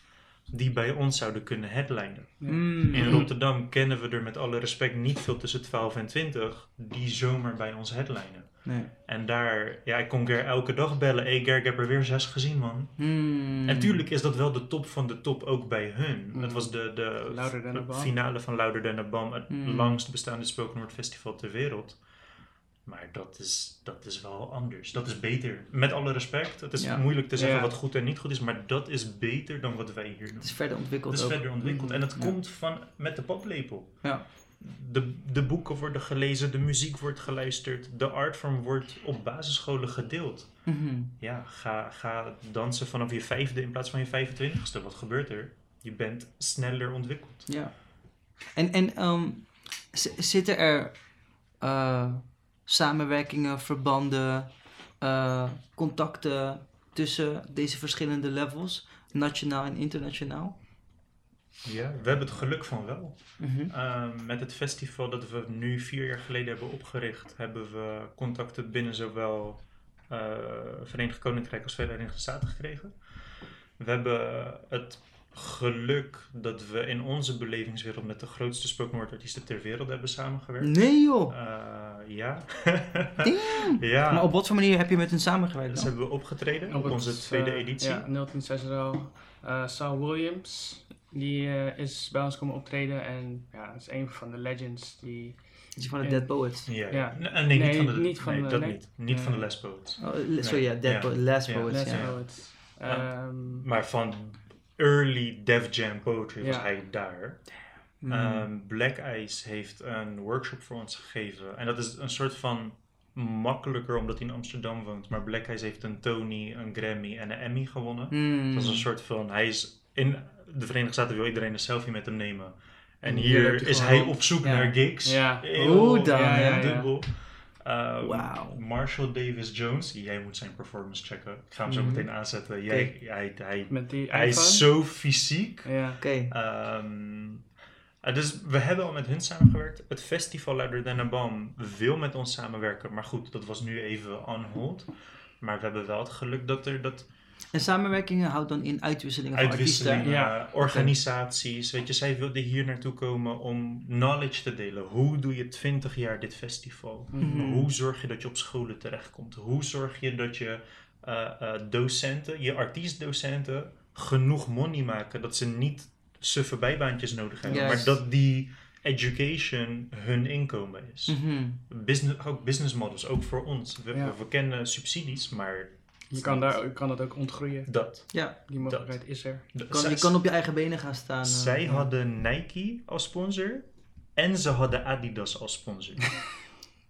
die bij ons zouden kunnen headlinen. Ja. Mm. In Rotterdam kennen we er met alle respect niet veel tussen 12 en 20 die zomaar bij ons headlinen. Nee. En daar, ja, ik kon Ger elke dag bellen. Hé Ger, ik heb er weer zes gezien, man. Mm. En tuurlijk is dat wel de top van de top ook bij hun. Mm. Het was de, de Bomb. finale van Louder Than a Bomb, het langst bestaande spoken word festival ter wereld. Maar dat is, dat is wel anders. Dat is beter. Met alle respect. Het is Ja. moeilijk te zeggen Ja. wat goed en niet goed is, maar dat is beter dan wat wij hier doen. Het is verder ontwikkeld Het is ook. verder ontwikkeld. En het Ja. komt van met de paplepel. Ja. De, de boeken worden gelezen, de muziek wordt geluisterd, de artvorm wordt op basisscholen gedeeld. Mhm. Ja, ga, ga dansen vanaf je vijfde in plaats van je 25ste. Wat gebeurt er? Je bent sneller ontwikkeld. Ja. En, en ehm, zitten er eh, samenwerkingen, verbanden, eh, contacten tussen deze verschillende levels, nationaal en internationaal? Ja, we hebben het geluk van wel. Mhm. Ehm, met het festival dat we nu vier jaar geleden hebben opgericht, hebben we contacten binnen zowel eh Verenigd Koninkrijk als Verenigde Staten gekregen. We hebben het geluk dat we in onze belevingswereld met de grootste spoken ter wereld hebben samengewerkt. Nee joh! Eh, ja. Ja. Maar op wat voor manier heb je met hen samengewerkt Dus dan? hebben we opgetreden op, onze tweede eh, editie. Ja, 01060. Uh, Sal Williams, die eh, is bij ons komen optreden en ja, dat is een van de legends die... Is van de. Dead Poets. Ja, Ja. Nee, nee, niet van de, niet van nee, de- dat nee. niet. Niet van de. Les Poets. Oh, le- sorry, ja, Dead. Poets. Les ja. Poets. Ja. Ehm, Maar van early Def Jam Poetry was hij daar. Mm. Ehm, Black Ice heeft een workshop voor ons gegeven. En dat is een soort van makkelijker omdat hij in Amsterdam woont. Maar Black Ice heeft een Tony, een Grammy en een Emmy gewonnen. Mm. Dat is een soort van, hij is in de Verenigde Staten wil iedereen een selfie met hem nemen. En hier is hij op zoek Ja. naar gigs. Ja. Hoe dan, Ja, ja, heel ja. dubbel. Ehm, Wauw. Marshall Davis Jones, jij moet zijn performance checken. Ik ga hem zo Mhm. meteen aanzetten. Jij, hij, hij, met die hij is zo fysiek. Ja. Oké. Ehm, eh, dus we hebben al met hun samengewerkt. Het festival Louder Than a Bomb wil met ons samenwerken. Maar goed, dat was nu even on hold. Maar we hebben wel het geluk dat er dat En samenwerkingen houdt dan in uitwisselingen van uitwisselingen, artiesten. Ja. organisaties. Weet je, zij wilden hier naartoe komen om knowledge te delen. Hoe doe je 20 jaar dit festival? Mhm. Hoe zorg je dat je op scholen terechtkomt? Hoe zorg je dat je eh, eh, docenten, je artiestdocenten, genoeg money maken dat ze niet suffe bijbaantjes nodig hebben, maar dat die education hun inkomen is. Mhm. Business, ook business models, ook voor ons. We, Ja. we, we kennen subsidies, maar Je kan, daar, je kan dat ook ontgroeien. dat. Ja, Die mogelijkheid is er. dat- kan, je kan op je eigen benen gaan staan. eh. zij hadden Nike als sponsor en ze hadden Adidas als sponsor.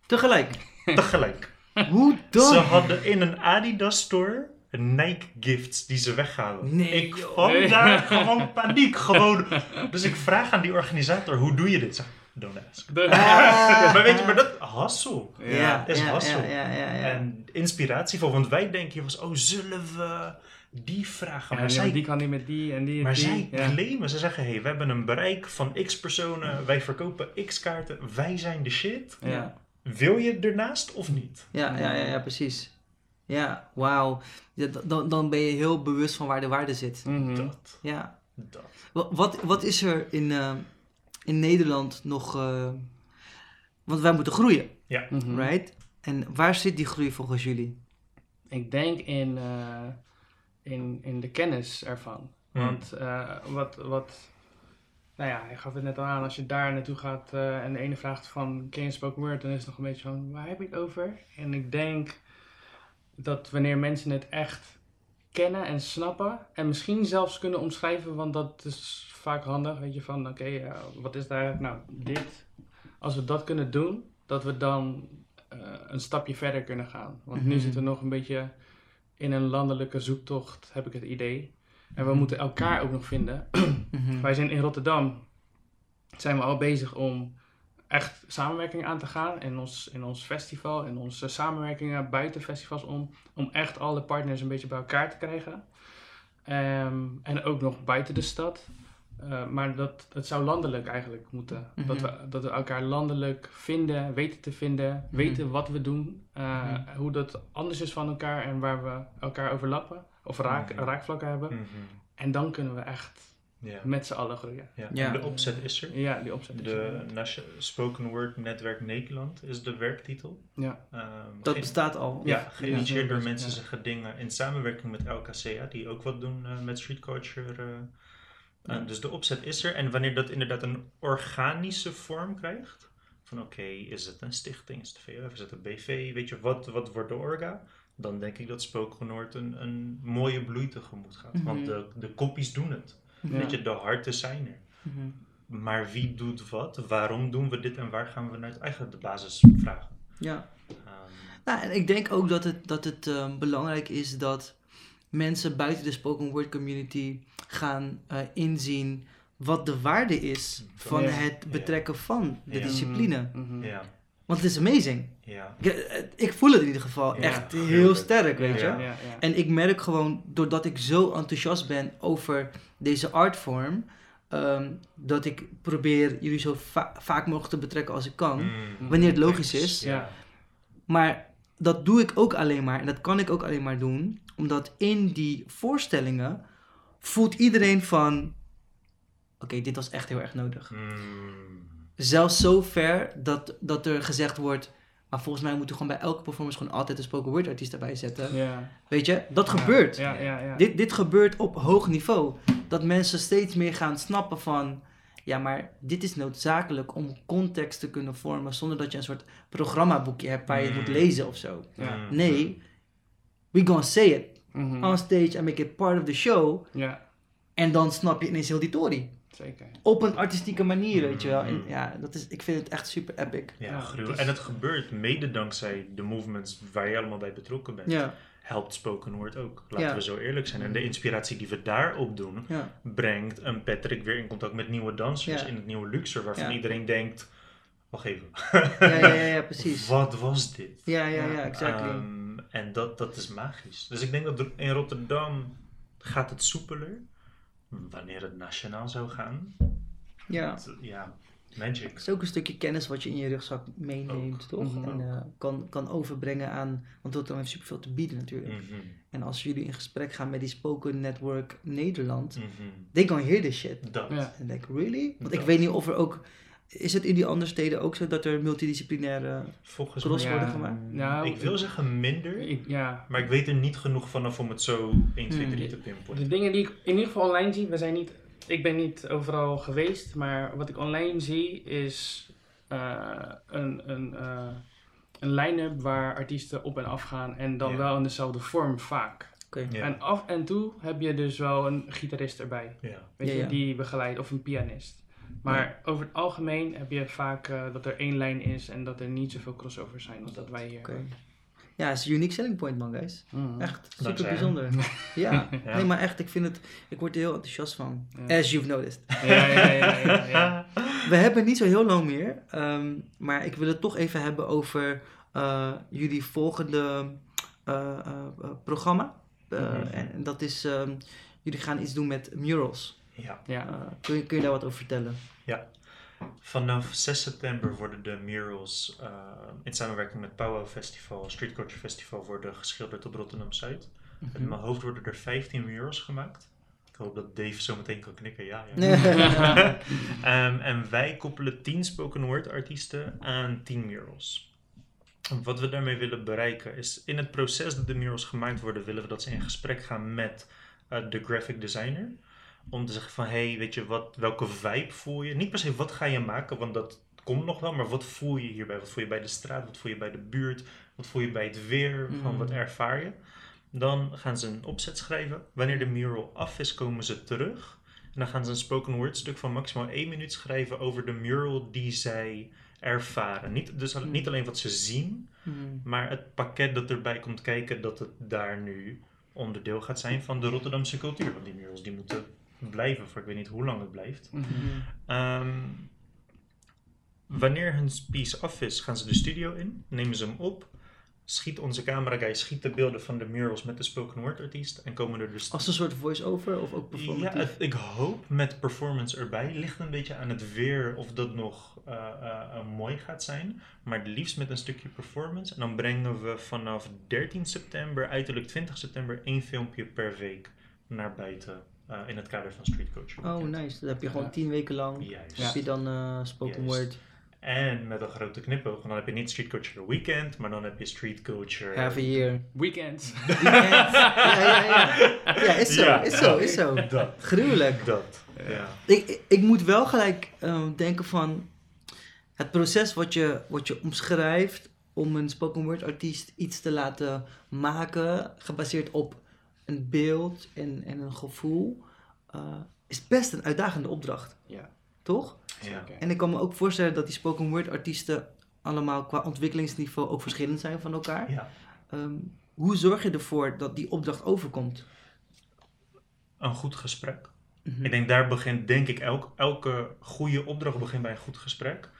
Tegelijk. Tegelijk. Hoe dan? Ze hadden in een Adidas store Nike gifts die ze weghalen. Nee, ik kwam Nee. daar gewoon paniek. Gewoon. Dus ik vraag aan die organisator, hoe doe je dit? Zeg, don't ask. Ah. maar weet je, maar dat hassel. Ja, is ja, hassel. ja, ja, ja, ja. En inspiratievol, want wij denken was, oh, zullen we die vragen? Ja, maar zij, die kan niet met die en die en maar die. zij ja. claimen, ze zeggen, hey, we hebben een bereik van x personen, wij verkopen x kaarten, wij zijn de shit. Ja. Wil je ernaast of niet? Ja, ja, ja, ja, precies. Ja, wauw. Ja, dan, dan ben je heel bewust van waar de waarde zit. Mhm. Dat, Ja. dat. Wat, wat, wat is er in, eh, in Nederland nog... eh, want wij moeten groeien, Mhm. right? En waar zit die groei volgens jullie? Ik denk in, eh, in, in de kennis ervan. Hmm. Want eh, wat, wat, nou ja, hij gaf het net al aan, als je daar naartoe gaat eh, en de ene vraagt van, ken je spoken word? Dan is het nog een beetje van, waar heb je het over? En ik denk dat wanneer mensen het echt kennen en snappen en misschien zelfs kunnen omschrijven, want dat is vaak handig, weet je, van oké, eh, wat is daar, nou, dit. Als we dat kunnen doen, dat we dan eh, een stapje verder kunnen gaan. Want nu Mhm. zitten we nog een beetje in een landelijke zoektocht, heb ik het idee. En we Mhm. moeten elkaar ook nog vinden. Mhm. Wij zijn in Rotterdam, zijn we al bezig om echt samenwerking aan te gaan in ons, in ons festival, in onze samenwerkingen buiten festivals om, om echt alle partners een beetje bij elkaar te krijgen. Ehm, en ook nog buiten de stad. eh, maar dat, het zou landelijk eigenlijk moeten. Mhm. dat, we, dat we elkaar landelijk vinden, weten te vinden, Mhm. weten wat we doen, eh, Mhm. hoe dat anders is van elkaar en waar we elkaar overlappen of raak, raakvlakken hebben. En dan kunnen we echt Ja. met z'n allen groeien. Ja. Ja. En de opzet is er. Ja, die opzet. is De er. Spoken Word Netwerk Nederland is de werktitel. Ja. Ehm, Dat bestaat al. ja, geïnitieerd door Ja. mensen zeggen dingen in samenwerking met LKCA, die ook wat doen eh, met street culture. eh. Ja. Eh, dus de opzet is er. En wanneer dat inderdaad een organische vorm krijgt, van oké, is het een stichting, is het een VF, is het een BV, weet je, wat, wat wordt de orga? Dan denk ik dat Spoken Word een, een mooie bloei tegemoet gaat. Want Mhm. de, de kopies doen het. Ja. Weet je, de harten zijn er. Mhm. Maar wie doet wat? Waarom doen we dit en waar gaan we naar? Eigenlijk de basisvragen. Ja. Ehm, Nou, en ik denk ook dat het, dat het ehm, belangrijk is dat mensen buiten de spoken word community gaan eh, inzien wat de waarde is van Ja. het betrekken van de Ja. discipline. Mhm. ja, Want het is amazing. ja. Ik, ik voel het in ieder geval Ja, echt heel sterk, weet Ja, je. ja, ja. En ik merk gewoon, doordat ik zo enthousiast ben over deze artvorm, ehm, dat ik probeer jullie zo va- vaak mogelijk te betrekken als ik kan. Mm. Wanneer het logisch is. Ja. Maar dat doe ik ook alleen maar, en dat kan ik ook alleen maar doen, omdat in die voorstellingen voelt iedereen van, oké, dit was echt heel erg nodig. Mm. Zelfs zo ver dat, dat er gezegd wordt, maar volgens mij moeten we gewoon bij elke performance gewoon altijd een spoken word artiest erbij zetten. Ja. Weet je, dat gebeurt. Ja, ja, ja. Dit, dit gebeurt op hoog niveau. Dat mensen steeds meer gaan snappen van... Ja, maar dit is noodzakelijk om context te kunnen vormen... zonder dat je een soort programmaboekje hebt waar je het moet Mm. lezen of zo. Ja. Nee, we gonna say it Mhm. on stage and make it part of the show. Ja, En dan snap je ineens heel die story. Zeker. Op een artistieke manier, weet je wel. En Mm. ja, dat is, ik vind het echt super epic. Ja, Ja, gruwelijk. het is- En het gebeurt mede dankzij de movements waar je allemaal bij betrokken bent. Ja, Helpt spoken word ook. Laten Ja. we zo eerlijk zijn. En de inspiratie die we daarop doen, ja, brengt een Patrick weer in contact met nieuwe dansers Ja. in het nieuwe Luxor, waarvan Ja. iedereen denkt, wacht even. ja, ja, ja, ja, precies. Wat was dit? Ja, ja, ja, exactly. Ehm, en dat, dat is magisch. Dus ik denk dat in Rotterdam gaat het soepeler. Wanneer het nationaal zou gaan, Ja. ja, magic. Het is ook een stukje kennis wat je in je rugzak meeneemt, Ook. toch? En eh, kan, kan overbrengen aan, want Rotterdam heeft superveel te bieden natuurlijk. Mhm, En als jullie in gesprek gaan met die Spoken Network Nederland, mhm. they gonna hear this shit. Dat. Ja. En denk really? Want ik weet niet of er ook, is het in die andere steden ook zo dat er multidisciplinaire Volgens cross worden Ja. gemaakt? Nou, ik wil zeggen minder, ik- ja. maar ik weet er niet genoeg vanaf om het zo 1, 2, 3 Hmm. te De pinpointen. dingen die ik in ieder geval online zie, we zijn niet, ik ben niet overal geweest, maar wat ik online zie is eh, een, een, eh, een line-up waar artiesten op en af gaan en dan Ja. wel in dezelfde vorm vaak. En af en toe heb je dus wel een gitarist erbij, Ja. weet je, die begeleidt of een pianist. Maar over het algemeen heb je vaak eh, dat er één lijn is en dat er niet zoveel crossovers zijn als dat wij hier Oké. hebben. Ja, het is een unique selling point man, guys. Mhm. Echt super Dankzij bijzonder. Ja. Ja. nee, maar echt, ik vind het, ik word er heel enthousiast van. Ja. As you've noticed. Ja, ja, ja, ja, ja. We hebben niet zo heel lang meer, ehm, maar ik wil het toch even hebben over eh, jullie volgende eh, programma. Eh, Mhm. en, en dat is, ehm, jullie gaan iets doen met murals. Ja. ja. Kun, je, kun je daar wat over vertellen? Vanaf 6 september worden de murals eh, in samenwerking met Powwow Festival, Street Culture Festival, worden geschilderd op Rotterdam Zuid. Mhm. In mijn hoofd worden er 15 murals gemaakt. Ik hoop dat Dave zo meteen kan knikken. Ja, ja. Ja. Ehm, en wij koppelen 10 spoken word artiesten aan 10 murals. Wat we daarmee willen bereiken is in het proces dat de murals gemaakt worden, willen we dat ze in gesprek gaan met eh, de graphic designer. Om te zeggen van, hey, weet je, wat, welke vibe voel je? Niet per se wat ga je maken, want dat komt nog wel, maar wat voel je hierbij? Wat voel je bij de straat? Wat voel je bij de buurt? Wat voel je bij het weer? Van, Mhm. wat ervaar je? Dan gaan ze een opzet schrijven. Wanneer de mural af is, komen ze terug. En dan gaan ze een spoken word stuk van maximaal één minuut schrijven over de mural die zij ervaren. Niet, dus al- niet alleen wat ze zien, Mhm. maar het pakket dat erbij komt kijken dat het daar nu onderdeel gaat zijn van de Rotterdamse cultuur. Want die murals die moeten blijven voor ik weet niet hoe lang het blijft. Mhm. Ehm, wanneer hun piece af is, gaan ze de studio in, nemen ze hem op. schiet onze camera guy schiet de beelden van de murals met de spoken word artiest en komen er dus Als een soort voice-over of ook ja, performatief? het- ik hoop met performance erbij. Ligt een beetje aan het weer of dat nog eh, eh, eh, mooi gaat zijn. Maar het liefst met een stukje performance. En dan brengen we vanaf 13 september, uiterlijk 20 september, één filmpje per week naar buiten. Eh, in het kader van Street Coach. Oh, nice. Dan heb je gewoon Ja. tien weken lang. Juist. Heb je dan eh, spoken Juist. word. En met een grote knipoog. Dan heb je niet Street Coacher Weekend, maar dan heb je Street Coacher. Half a year. Weekends. Weekend. ja, ja, ja. Ja, is zo, Ja, is zo, dat. is zo. Dat. Gruwelijk. Dat. Ja. Ik, ik, moet wel gelijk ehm, denken van het proces wat je, wat je omschrijft om een spoken word artiest iets te laten maken, gebaseerd op een beeld en, en een gevoel, eh, is best een uitdagende opdracht, Ja, toch? Ja. En ik kan me ook voorstellen dat die spoken word artiesten allemaal qua ontwikkelingsniveau ook verschillend zijn van elkaar. ja. Ehm, hoe zorg je ervoor dat die opdracht overkomt? Een goed gesprek. Mhm. Ik denk daar begint, denk ik, elk, elke goede opdracht begint bij een goed gesprek.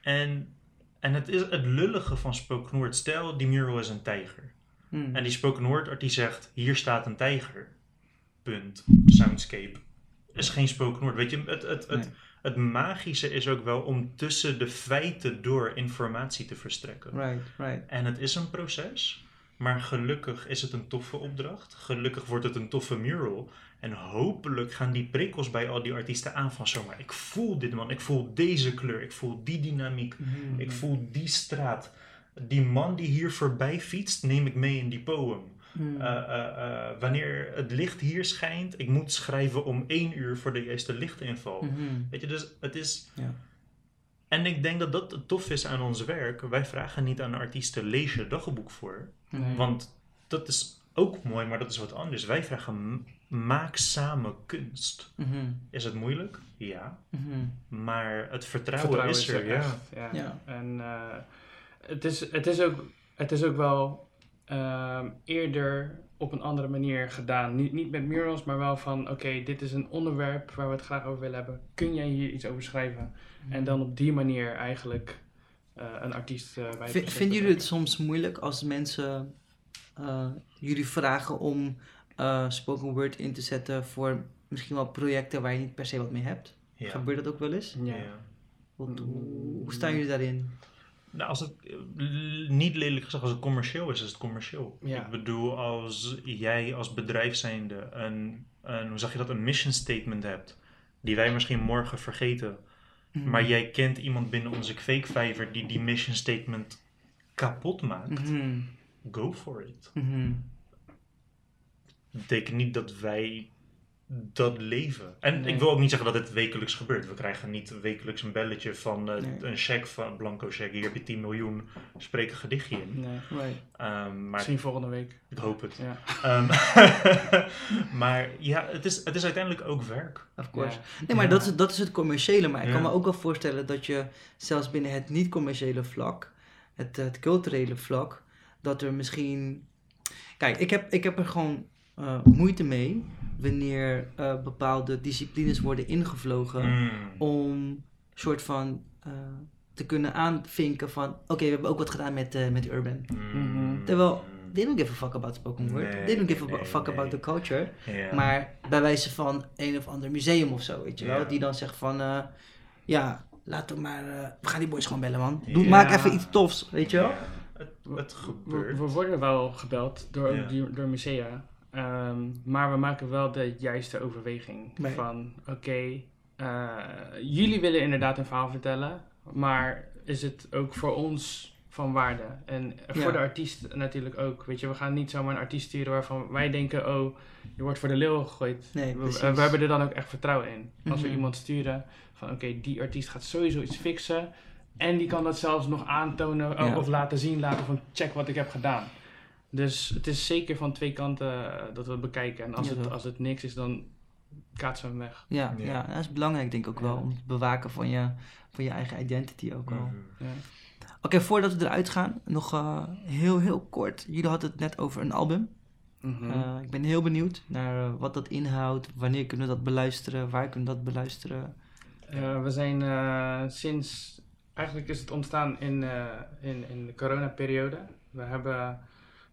En, en het is het lullige van spoken word. Stel, die mural is een tijger. Hmm. En die spoken word artiest zegt, hier staat een tijger. Punt. Soundscape. Is geen spoken word. Weet je, het, het, het, Nee. het magische is ook wel om tussen de feiten door informatie te verstrekken. Right, right. En het is een proces, maar gelukkig is het een toffe opdracht. Gelukkig wordt het een toffe mural. En hopelijk gaan die prikkels bij al die artiesten aan van zomaar. Ik voel dit man, ik voel deze kleur, ik voel die dynamiek, Mhm. ik voel die straat. Die man die hier voorbij fietst, neem ik mee in die poem. Hmm. Eh, eh, eh, wanneer het licht hier schijnt, ik moet schrijven om één uur voor de juiste lichtinval. Mhm. Weet je, dus het is. Ja. En ik denk dat dat tof is aan ons werk. Wij vragen niet aan artiesten lees je dagboek voor. Nee. Want dat is ook mooi, maar dat is wat anders. Wij vragen maak samen kunst. Mhm. Is het moeilijk? Ja. Mhm. Maar het vertrouwen, Vertrouwen is er. ja. echt, ja. Ja. En eh, het, is, het, is ook, het is ook wel ehm, eerder op een andere manier gedaan. Niet, niet met murals, maar wel van: oké, dit is een onderwerp waar we het graag over willen hebben. Kun jij hier iets over schrijven? En dan op die manier eigenlijk eh, een artiest eh, bij Vinden jullie het soms moeilijk als mensen eh, jullie vragen om eh, spoken word in te zetten voor misschien wel projecten waar je niet per se wat mee hebt? Ja. Gebeurt dat ook wel eens? Ja. Ja. Wat- hoe, hoe staan jullie daarin? Nou, als het eh, niet lelijk gezegd, als het commercieel is, is het commercieel. Ja. Ik bedoel, als jij als bedrijf zijnde een, een, hoe zeg je dat, een mission statement hebt, die wij misschien morgen vergeten, Mhm. maar jij kent iemand binnen onze kweekvijver die die mission statement kapot maakt, Mhm. go for it. Mhm. Dat betekent niet dat wij dat leven. En Nee. ik wil ook niet zeggen dat het wekelijks gebeurt. We krijgen niet wekelijks een belletje van eh, Nee. een cheque van blanco cheque. Hier heb je 10 miljoen, spreek een gedichtje in. Nee. Ehm, maar Misschien volgende week. ik hoop het. Ja. Ehm, maar ja, het is, het is uiteindelijk ook werk. Of course. Ja. Nee, maar Ja. dat, is, dat is het commerciële. Maar ik kan me ook wel voorstellen dat je zelfs binnen het niet-commerciële vlak, het, het culturele vlak, dat er misschien. Kijk, ik heb, ik heb er gewoon eh, moeite mee wanneer eh, bepaalde disciplines worden ingevlogen Mm. om soort van eh, te kunnen aanvinken van oké, we hebben ook wat gedaan met, eh, met urban. Mm. Terwijl, They don't give a fuck about spoken word. Nee, They don't give a nee, fuck nee. about the culture. Maar bij wijze van een of ander museum of zo, weet je wel. Die dan zegt van, eh, ja, laten we maar, eh, we gaan die boys gewoon bellen man. Doe. Maak even iets tofs, weet je wel. Het, het We, gebeurt. we worden wel gebeld door, door musea. Ehm, maar we maken wel de juiste overweging. Nee. Van oké, eh, jullie willen inderdaad een verhaal vertellen. Maar is het ook voor ons van waarde? En voor Ja. de artiest natuurlijk ook. Weet je, we gaan niet zomaar een artiest sturen waarvan wij denken: oh, je wordt voor de leeuw gegooid. Nee, we, hebben er dan ook echt vertrouwen in. Als we Mhm. iemand sturen van oké, die artiest gaat sowieso iets fixen. En die kan dat zelfs nog aantonen Ja. of laten zien, laten van check wat ik heb gedaan. Dus het is zeker van twee kanten eh, dat we het bekijken. En als, Ja, het, als het niks is, dan kaatsen we hem weg. Ja, Ja. ja. dat is belangrijk denk ik ook wel. Om het bewaken van je, van je eigen identity ook wel. Mhm. Ja. Oké, voordat we eruit gaan, nog eh, heel, heel kort. Jullie hadden het net over een album. Mhm. Eh, ik ben heel benieuwd naar wat dat inhoudt. Wanneer kunnen we dat beluisteren? Waar kunnen we dat beluisteren? Eh, we zijn eh, sinds eigenlijk is het ontstaan in, eh, in, in de coronaperiode. We hebben,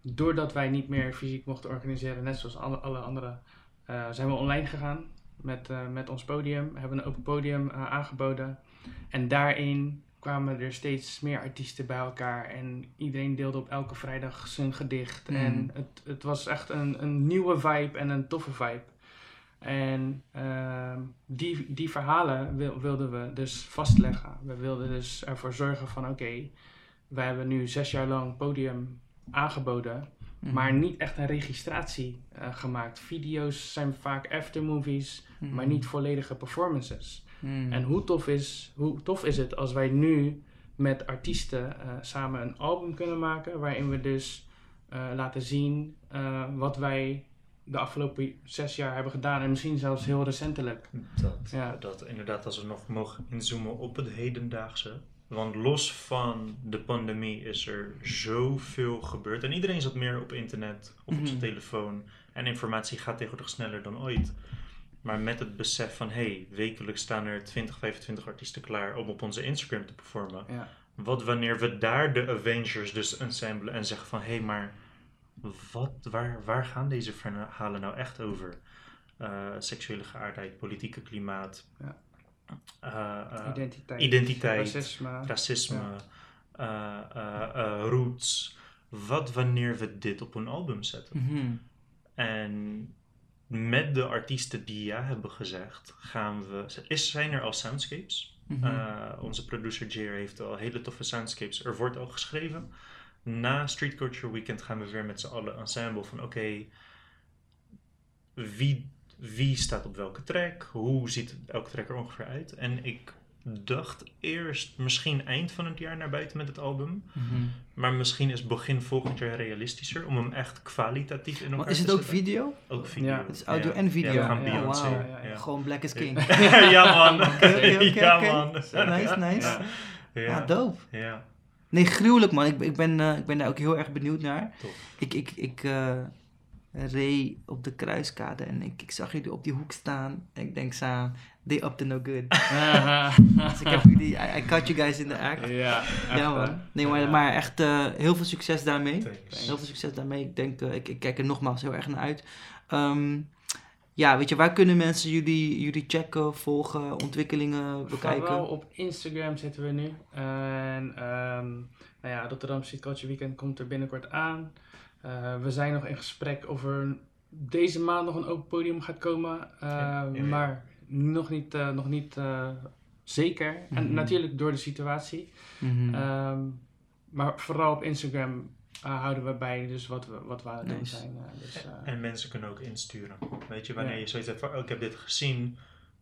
doordat wij niet meer fysiek mochten organiseren, net zoals alle, alle anderen, eh, zijn we online gegaan met, eh, met ons podium. We hebben een open podium eh, aangeboden. En daarin kwamen er steeds meer artiesten bij elkaar. En iedereen deelde op elke vrijdag zijn gedicht. Mm. En het, het was echt een, een nieuwe vibe en een toffe vibe. En ehm, die, die verhalen wil- wilden we dus vastleggen. We wilden dus ervoor zorgen van oké, we hebben nu zes jaar lang podium aangeboden, Mhm. maar niet echt een registratie eh, gemaakt. Video's zijn vaak aftermovies, Mhm. maar niet volledige performances. Mhm. En hoe tof, is, hoe tof is het als wij nu met artiesten eh, samen een album kunnen maken, waarin we dus eh, laten zien eh, wat wij de afgelopen zes jaar hebben gedaan en misschien zelfs heel recentelijk. Dat, Ja. dat inderdaad, als we nog mogen inzoomen op het hedendaagse. Want los van de pandemie is er zoveel gebeurd. En iedereen zat meer op internet of op zijn Mhm. telefoon. En informatie gaat tegenwoordig sneller dan ooit. Maar met het besef van, hé, hey, wekelijks staan er 20, 25 artiesten klaar om op onze Instagram te performen. Ja. Wat wanneer we daar de Avengers dus ensemblen en zeggen van, hé, hey, maar wat, waar, waar gaan deze verhalen nou echt over? Eh, seksuele geaardheid, politieke klimaat, Ja. Eh, eh, Identiteit, identiteit, racisme. racisme, eh, roots. Wat wanneer we dit op een album zetten? Mhm. En met de artiesten die ja hebben gezegd, gaan we. Is, zijn er al soundscapes? Mhm. Onze producer Jair heeft al hele toffe soundscapes. Er wordt al geschreven. Na Street Culture Weekend gaan we weer met z'n allen ensemble van oké, wie, wie staat op welke track? Hoe ziet elke track er ongeveer uit? En ik dacht eerst misschien eind van het jaar naar buiten met het album. Mhm. Maar misschien is begin volgend jaar realistischer om hem echt kwalitatief in elkaar Maar is het ook zetten. video? Ook video. Ja. Het is audio Ja. en video. Ja, we gaan Ja, Beyoncé. wauw. ja, ja, ja. Gewoon Black is King. ja man. Oké, oké, oké, ja man. Nice, nice. Ja. Ja. Ja, dope. Ja, Nee, gruwelijk man. Ik, ik, ben, eh, ik ben daar ook heel erg benieuwd naar. tof. Ik, ik, ik eh, reed op de kruiskade en ik, ik zag jullie op die hoek staan. En ik denk samen, they up to no good. dus ik heb jullie, I, I caught you guys in the act. ja, ja man. Nee, maar, Ja. maar echt eh, heel veel succes daarmee. Thanks. Heel veel succes daarmee. Ik denk, eh, ik, ik kijk er nogmaals heel erg naar uit. Ehm, ja, weet je, waar kunnen mensen jullie, jullie checken, volgen, ontwikkelingen bekijken? Vooral op Instagram zitten we nu. En ehm, nou ja, Rotterdam Street Culture Weekend komt er binnenkort aan. Eh, we zijn nog in gesprek of er deze maand nog een open podium gaat komen. Eh, Ja, ja, ja. Maar nog niet, eh, nog niet eh, zeker. En Mhm. natuurlijk door de situatie. Mhm. Ehm, maar vooral op Instagram houden we bij dus wat we, wat we aan het doen zijn. eh, dus, eh, En mensen kunnen ook insturen. Weet je, wanneer Ja. je zoiets hebt van, oh, ik heb dit gezien,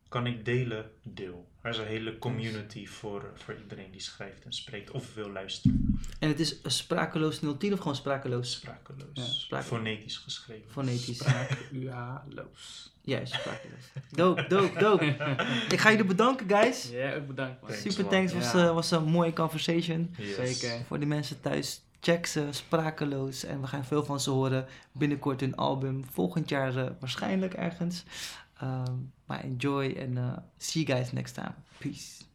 kan ik delen, deel. Er is een hele community voor, voor iedereen die schrijft en spreekt of wil luisteren. En het is sprakeloos 010 of gewoon sprakeloos? Sprakeloos. Ja, sprakeloos. Fonetisch geschreven. Fonetisch. spraak UH-loos. Juist, sprakeloos. Dope, dope, dope. Ik ga jullie bedanken, guys. Ja, ook bedankt man. Thanks, Super man. thanks, was, Ja. eh, was een mooie conversation. Yes. Zeker. Voor de mensen thuis, check ze, sprakeloos. En we gaan veel van ze horen. Binnenkort hun album. Volgend jaar eh, waarschijnlijk ergens. Um, maar enjoy and uh, see you guys next time. Peace.